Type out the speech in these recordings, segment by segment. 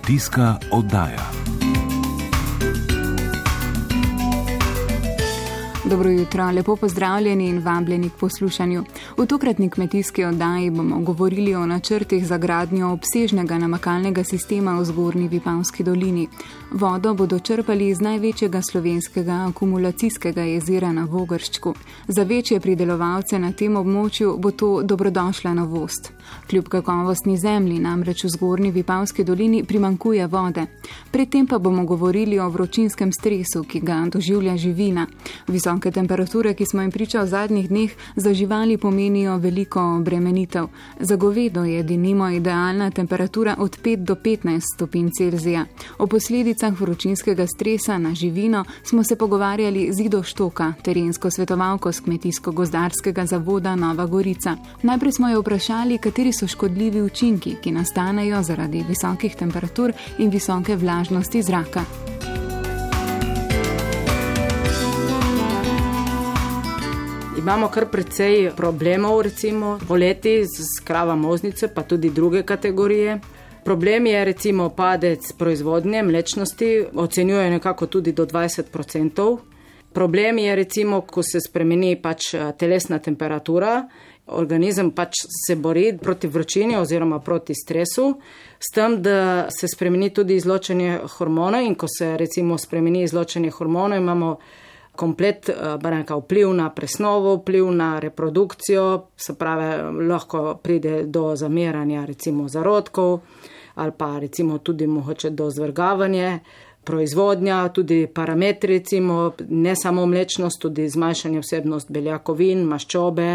Kmetijska oddaja. Dobro jutro, lepo pozdravljeni in vabljeni k poslušanju. V tokratni kmetijski oddaji bomo govorili o načrtih za gradnjo obsežnega namakalnega sistema v zgornji Vipavski dolini. Vodo bodo črpali iz največjega slovenskega akumulacijskega jezera na Vogrščku. Za večje pridelovalce na tem območju bo to dobrodošla novost. Kljub kakovostni zemlji namreč v zgornji Vipavski dolini primankuje vode. Predtem pa bomo govorili o vročinskem stresu, ki ga doživlja živina. Visoke temperature, ki smo jim priča v zadnjih dneh, za živali pomenijo veliko obremenitev. Za govedo je denimo idealna temperatura od 5 do 15 stopinj Celzija. O posledicah vročinskega stresa na živino smo se pogovarjali z Ido Štoka, terensko svetovalko z kmetijsko-gozdarskega zavoda Nova Gorica. Najprej smo jo vprašali, kateri so škodljivi učinki, ki nastanejo zaradi visokih temperatur in visoke vlažnosti zraka. Imamo kar precej problemov, recimo poleti z krava moznice, pa tudi druge kategorije. Problem je recimo padec proizvodnje mlečnosti, ocenjuje nekako tudi do 20%. Problem je recimo, ko se spremeni pač eh, telesna temperatura, organizem pač se bori proti vročini oziroma proti stresu, s tem, da se spremeni tudi izločanje hormonov in ko se recimo spremeni izločanje hormonov, imamo komplet eh, branka, vpliv na presnovo, vpliv na reprodukcijo, se pravi, lahko pride do zamiranja recimo zarodkov ali pa recimo tudi mogoče do zvrgavanja. Proizvodnja, tudi parametri, recimo, ne samo mlečnost, tudi zmanjšanje vsebnost beljakovin, maščobe,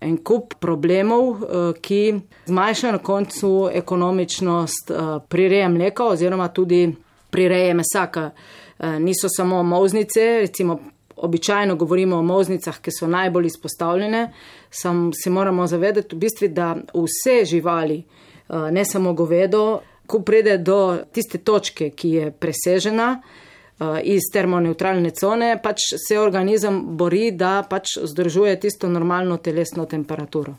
en kup problemov, eh, ki zmanjšajo na koncu ekonomičnost eh, prireje mleka oziroma tudi prireje mesa, ki niso samo moznice, recimo običajno govorimo o moznicah, ki so najbolj izpostavljene, sam se moramo zavedati v bistvu, da vse živali, eh, ne samo govedo, ko pride do tiste točke, ki je presežena eh, iz termoneutralne cone, pač se organizem bori, da pač zdržuje tisto normalno telesno temperaturo.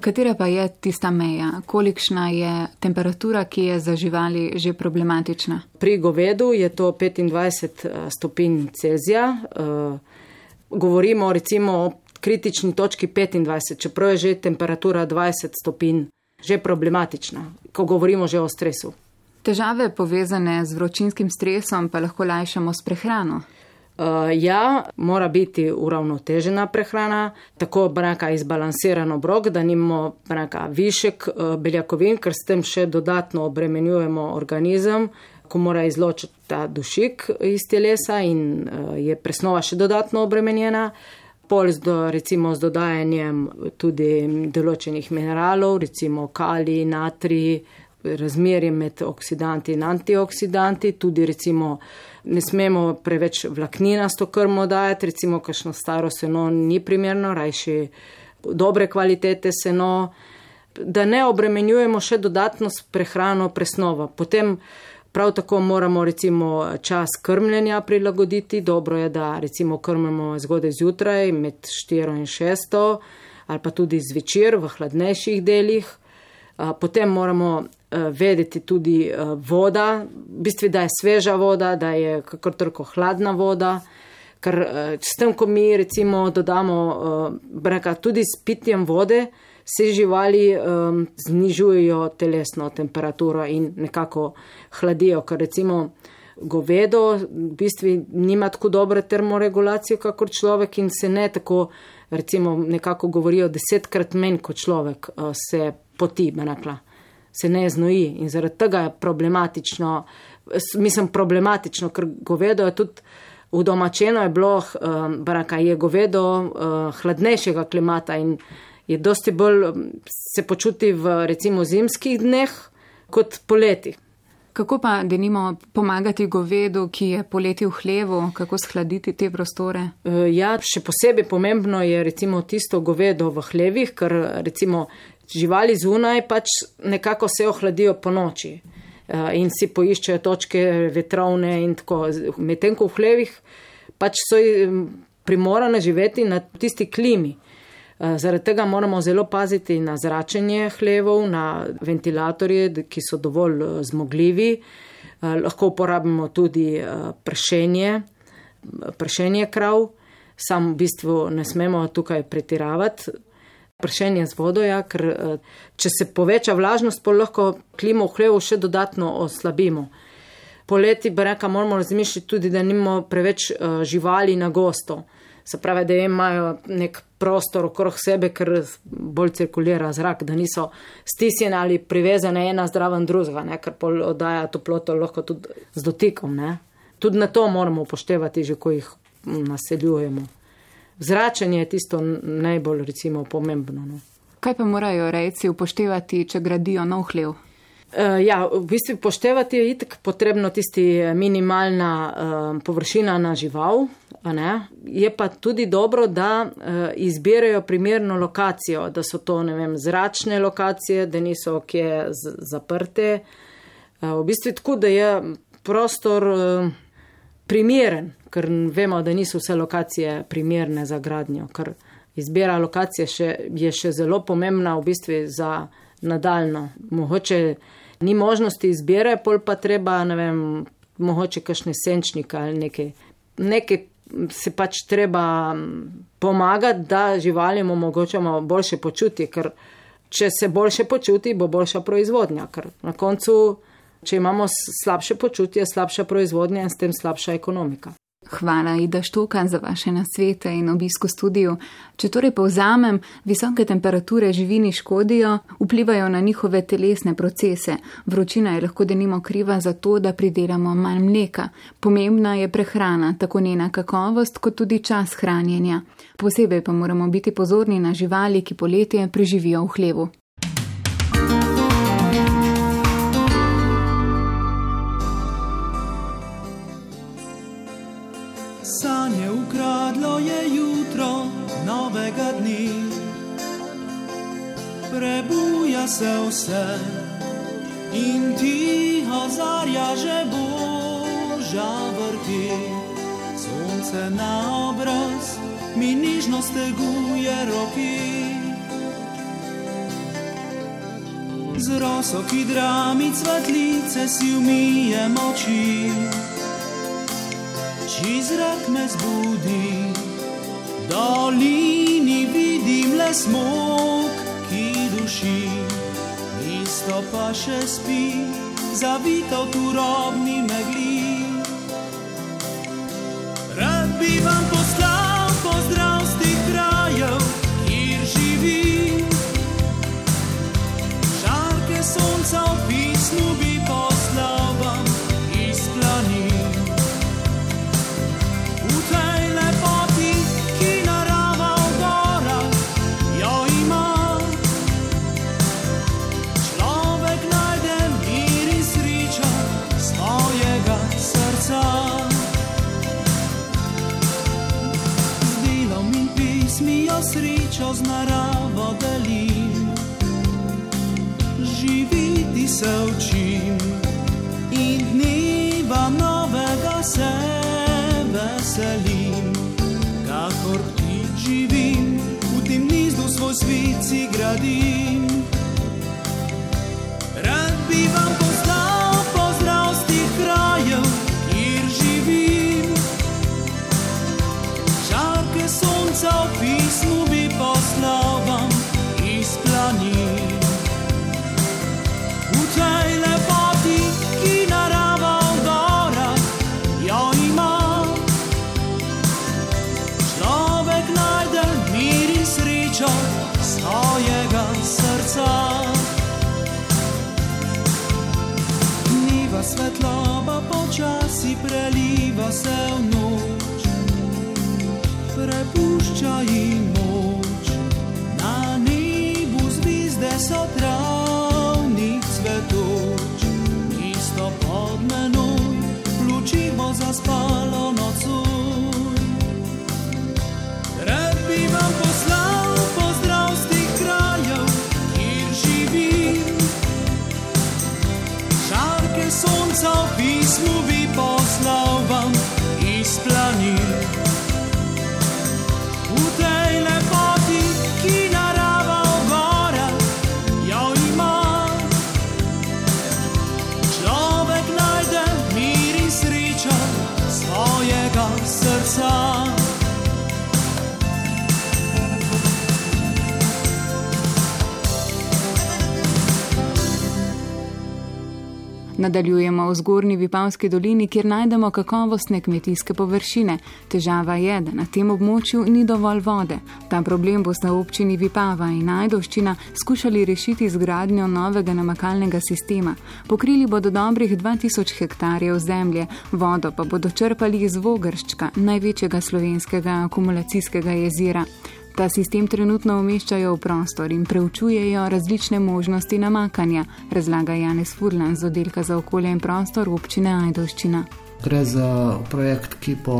Katera pa je tista meja? Kolikšna je temperatura, ki je za živali že problematična? Pri govedu je to 25 eh, stopinj Celzija. Eh, govorimo recimo o kritični točki 25, čeprav je že temperatura 20 stopinj že problematična, ko govorimo že o stresu. Težave povezane z vročinskim stresom pa lahko lajšamo s prehrano. Uh, ja, mora biti uravnotežena prehrana, tako branka izbalansiran obrok, da nimamo branka višek uh, beljakovin, ker s tem še dodatno obremenjujemo organizem, ko mora izločiti ta dušik iz telesa in uh, je presnova še dodatno obremenjena. Pol z, do, recimo, z dodajanjem tudi določenih mineralov, recimo kali, natri, razmerje med oksidanti in antioksidanti, tudi recimo ne smemo preveč vlakninasto krmo dajati, recimo kakšno staro seno ni primerno, rajši dobre kvalitete seno, da ne obremenjujemo še dodatno s prehrano presnova. Potem prav tako moramo recimo čas krmljenja prilagoditi, dobro je, da recimo krmimo zgodaj zjutraj med 4 in 6 ali pa tudi zvečer v hladnejših delih. Potem moramo vedeti tudi eh, voda, v bistvu, da je sveža voda, da je kakor toliko hladna voda. Ker eh, s tem, ko mi recimo dodamo breka tudi s pitjem vode, se živali um, znižujejo telesno temperaturo in nekako hladijo. Ker recimo govedo v bistvu nima tako dobre termoregulacije, kakor človek in se ne tako, recimo nekako govorijo desetkrat menj kot človek, se poti, bi rekla se ne znoji in zaradi tega je problematično, mislim, problematično, ker govedo je tudi v domačeno je bilo, um, baraka je govedo uh, hladnejšega klimata in je dosti bolj um, se počuti v recimo zimskih dneh kot poleti. Kako pa, da nimo pomagati govedu, ki je poleti v hlevu, kako shladiti te prostore? Uh, ja, še posebej pomembno je recimo tisto govedo v hlevih, ker recimo živali zunaj pač nekako se ohladijo po noči eh, in si poiščejo točke vetrovne in tako. Medtem ko v hlevih pač so primorane živeti na tisti klimi. Zaradi tega moramo zelo paziti na zračenje hlevov, na ventilatorje, ki so dovolj zmogljivi. Lahko uporabimo tudi pršenje, pršenje krav, sam v bistvu ne smemo tukaj pretiravati. Pršenje z vodo, ja, ker če se poveča vlažnost, pa lahko klimo v hlevu še dodatno oslabimo. Poleti, breka, moramo razmišljati tudi, da nimamo preveč živali na gosto. Se pravi, da imajo nek prostor okrog sebe, ker bolj cirkulira zrak, da niso stisnjene ali privezane ena zdraven druga, ker pol oddaja toploto lahko tudi z dotikom. Ne? Tudi na to moramo upoštevati, že ko jih naseljujemo. Zračenje je tisto najbolj recimo pomembno. No. Kaj pa morajo rejci upoštevati, če gradijo nov hlev? Uh, ja, v bistvu upoštevati je itek potrebno tisti minimalna uh, površina na žival. Je pa tudi dobro, da uh, izbirajo primerno lokacijo, da so to vem, zračne lokacije, da niso kje zaprte. Uh, v bistvu tako, da je prostor uh, primeren, ker vemo, da niso vse lokacije primerne za gradnjo, ker izbira lokacije še, je še zelo pomembna v bistvu za nadaljno. Mogoče ni možnosti izbire, pol pa treba, ne vem, mogoče kakšne senčnike ali nekaj. Nekaj se pač treba pomagati, da živalim omogočamo boljše počutje, ker če se boljše počuti, bo boljša proizvodnja, ker na koncu Če imamo slabše počutje, slabša proizvodnja in s tem slabša ekonomika. Hvala, Ida Štokan, za vaše nasvete in obisko studiu. Če torej povzamem, visoke temperature živini škodijo, vplivajo na njihove telesne procese. Vročina je lahko denimo kriva za to, da pridelamo manj mleka. Pomembna je prehrana, tako njena kakovost, kot tudi čas hranjenja. Posebej pa moramo biti pozorni na živali, ki poletje preživijo v hlevu. Prebuja se vse in tiho zarja že boža vrti. Sonce na obraz mi nižno steguje roki. Z roso, ki drami cvetlice si umije moči, či zrak me zbudi, dolini vidim le smog duši, isto pa še spi, zavito v turobni megli. Rad bi vam poslal z naravo delim, živeti se učim Nadaljujemo v zgornji Vipavski dolini, kjer najdemo kakovostne kmetijske površine. Težava je, da na tem območju ni dovolj vode. Ta problem bo sta občini Vipava in Najdoščina skušali rešiti z gradnjo novega namakalnega sistema. Pokrili bodo dobrih 2000 hektarjev zemlje, vodo pa bodo črpali iz Vogrščka, največjega slovenskega akumulacijskega jezera. Ta sistem trenutno umeščajo v prostor in preučujejo različne možnosti namakanja, razlaga Janez Furlan z oddelka za okolje in prostor občine Ajdoščina. Gre za projekt, ki bo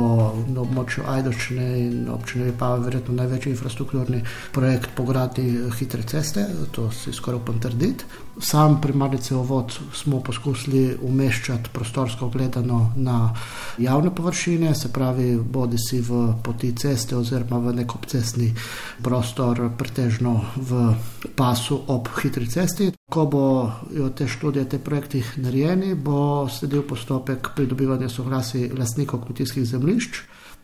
na območju Ajdočne in občine pa verjetno največji infrastrukturni projekt po gradni hitre ceste, to si skoraj upam trditi. Sam primarni cevovod smo poskusili umeščati prostorsko gledano na javne površine, se pravi, bodi si v poti ceste oziroma v nek obcestni prostor, pretežno v pasu ob hitri cesti. Ko bojo te študije, te projekti narejeni, bo sledil postopek pridobivanja soglasij lastnikov kmetijskih zemljišč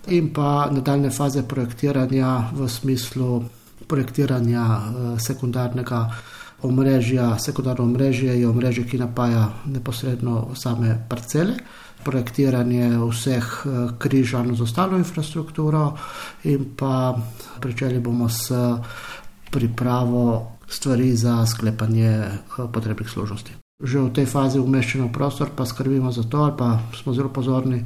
in pa nadaljne faze projektiranja v smislu projektiranja eh, sekundarnega omrežja. Sekundarno omrežje je omrežje, ki napaja neposredno same parcele. Projektiranje vseh eh, križanj z ostalo infrastrukturo, in pa pričeli bomo s pripravo stvari za sklepanje eh, potrebnih služnosti. Že v tej fazi umeščeno v prostor, pa skrbimo za to, ali pa smo zelo pozorni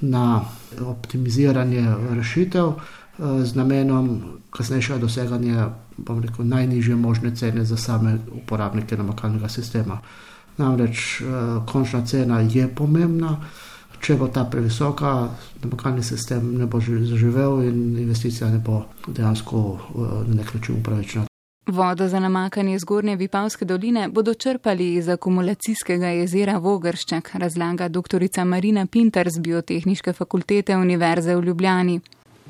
na optimiziranje rešitev eh, z namenom kasnejšega doseganja rekel, najnižje možne cene za same uporabnike namakalnega sistema. Namreč eh, končna cena je pomembna. Če bo ta previsoka, namakalni sistem ne bo zaživel in investicija ne bo dejansko na nek način upravičena. Vodo za namakanje zgornje Vipavske doline bodo črpali iz akumulacijskega jezera Vogršček, razlaga dr. Marina Pinter z Biotehniške fakultete Univerze v Ljubljani.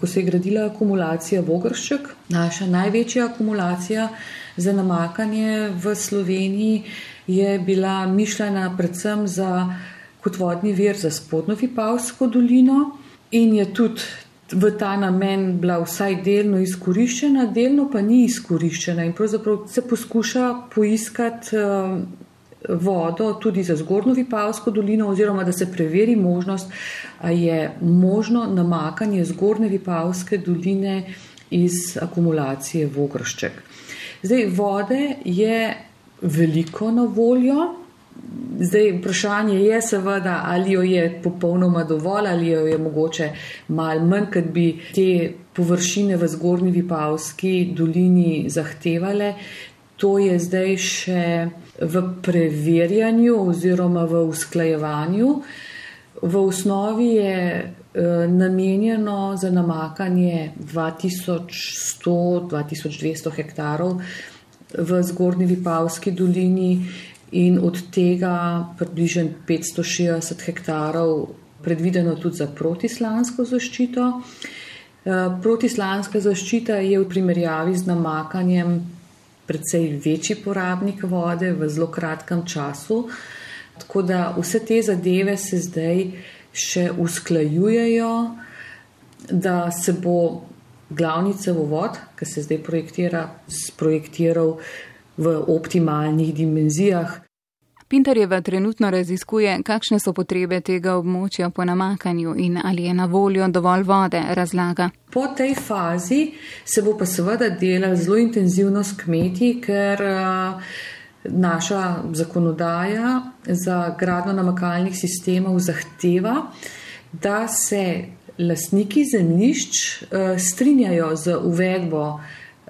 Ko se je gradila akumulacija Vogršček, naša največja akumulacija za namakanje v Sloveniji je bila mišljena predvsem za kot vodni vir za spodnjo Vipavsko dolino in je tudi v ta namen bila vsaj delno izkoriščena, delno pa ni izkoriščena in pravzaprav se poskuša poiskati uh, vodo tudi za zgornjo Vipavsko dolino oziroma da se preveri možnost, a je možno namakanje zgornje Vipavske doline iz akumulacije Vogršček. Zdaj, vode je veliko na voljo, Zdaj, vprašanje je seveda, ali jo je popolnoma dovolj, ali jo je mogoče malo manj, ker bi te površine v zgornji Vipavski dolini zahtevale. To je zdaj še v preverjanju oziroma v usklajevanju. V osnovi je eh, namenjeno za namakanje 2100-2200 hektarov v zgornji Vipavski dolini in od tega približno 560 hektarov predvideno tudi za protislansko zaščito. Eh, protislanska zaščita je v primerjavi z namakanjem precej večji porabnik vode v zelo kratkem času, tako da vse te zadeve se zdaj še usklajujejo, da se bo glavni cevovod, ki se zdaj projektira, sprojektiral v optimalnih dimenzijah. Pintarjeva trenutno raziskuje, kakšne so potrebe tega območja po namakanju in ali je na voljo dovolj vode, razlaga. Po tej fazi se bo pa seveda delal zelo intenzivno s kmeti, ker naša zakonodaja za gradno namakalnih sistemov zahteva, da se lastniki zemljišč strinjajo z uvedbo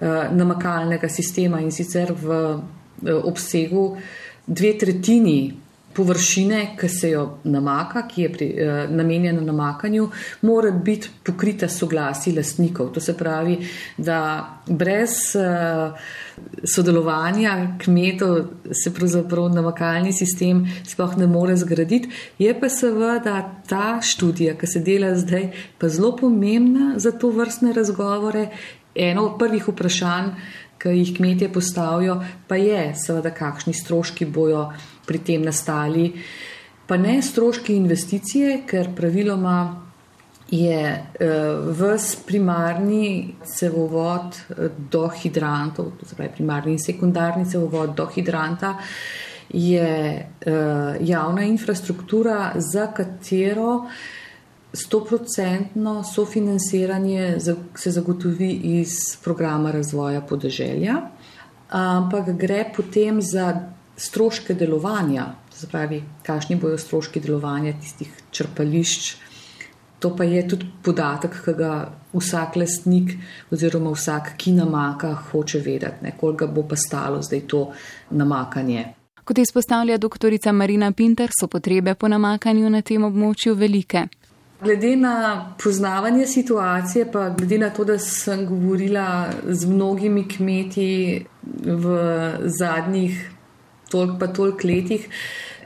namakalnega sistema in sicer v eh, obsegu dve tretjini površine, ki se jo namaka, ki je pri, eh, namenjena namakanju, mora biti pokrita soglasi lastnikov. To se pravi, da brez eh, sodelovanja kmetov se pravzaprav namakalni sistem sploh ne more zgraditi. Je pa seveda ta študija, ki se dela zdaj, pa zelo pomembna za to vrstne razgovore eno od prvih vprašanj, ki jih kmetje postavijo, pa je, seveda, kakšni stroški bojo pri tem nastali. Pa ne stroški investicije, ker praviloma je uh, ves primarni cevovod uh, do hidrantov, to se pravi primarni in sekundarni cevovod do hidranta, je uh, javna infrastruktura, za katero 100% sofinanciranje se zagotovi iz programa razvoja podeželja, ampak gre potem za stroške delovanja, pravi, kakšni bojo stroški delovanja tistih črpališč. To pa je tudi podatek, ki ga vsak lastnik oziroma vsak, ki namaka, hoče vedeti, koliko bo pa stalo zdaj to namakanje. Kot izpostavlja doktorica Marina Pinter, so potrebe po namakanju na tem območju velike. Glede na poznavanje situacije, pa glede na to, da sem govorila z mnogimi kmeti v zadnjih toliko pa toliko letih,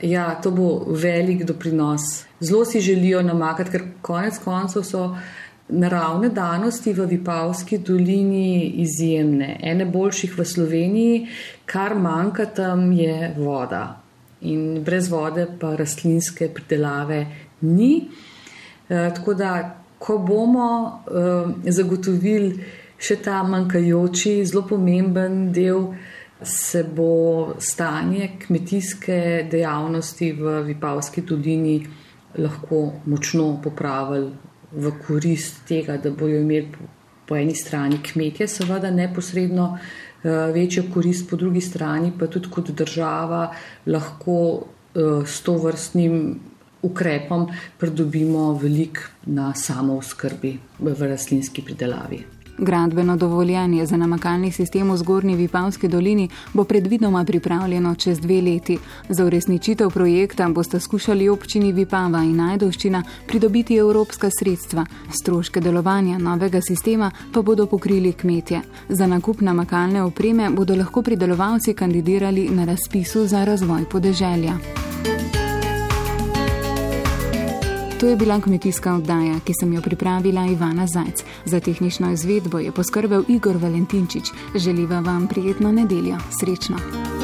ja, to bo velik doprinos zelo si želijo namakati, ker konec koncev so naravne danosti v Vipavski dolini izjemne. Ene boljših v Sloveniji, kar manjka tam je voda. In brez vode pa rastlinske pridelave ni. E, tako da, ko bomo e, zagotovili še ta manjkajoči, zelo pomemben del, se bo stanje kmetijske dejavnosti v Vipavski dolini lahko močno popravili v korist tega, da bojo imeli po eni strani kmetje, seveda neposredno eh, večjo korist, po drugi strani pa tudi kot država lahko eh, s to vrstnim ukrepom pridobimo veliko na samo skrbi v rastlinski pridelavi. Gradbeno dovoljenje za namakalni sistem v zgornji Vipavski dolini bo predvidoma pripravljeno čez dve leti. Za uresničitev projekta boste skušali občini Vipava in Najdovščina pridobiti evropska sredstva. Stroške delovanja novega sistema pa bodo pokrili kmetje. Za nakup namakalne opreme bodo lahko pridelovalci kandidirali na razpisu za razvoj podeželja. To je bila kmetijska oddaja, ki sem jo pripravila Ivana Zajc. Za tehnično izvedbo je poskrbel Igor Valentinčič. Želiva vam prijetno nedeljo. Srečno!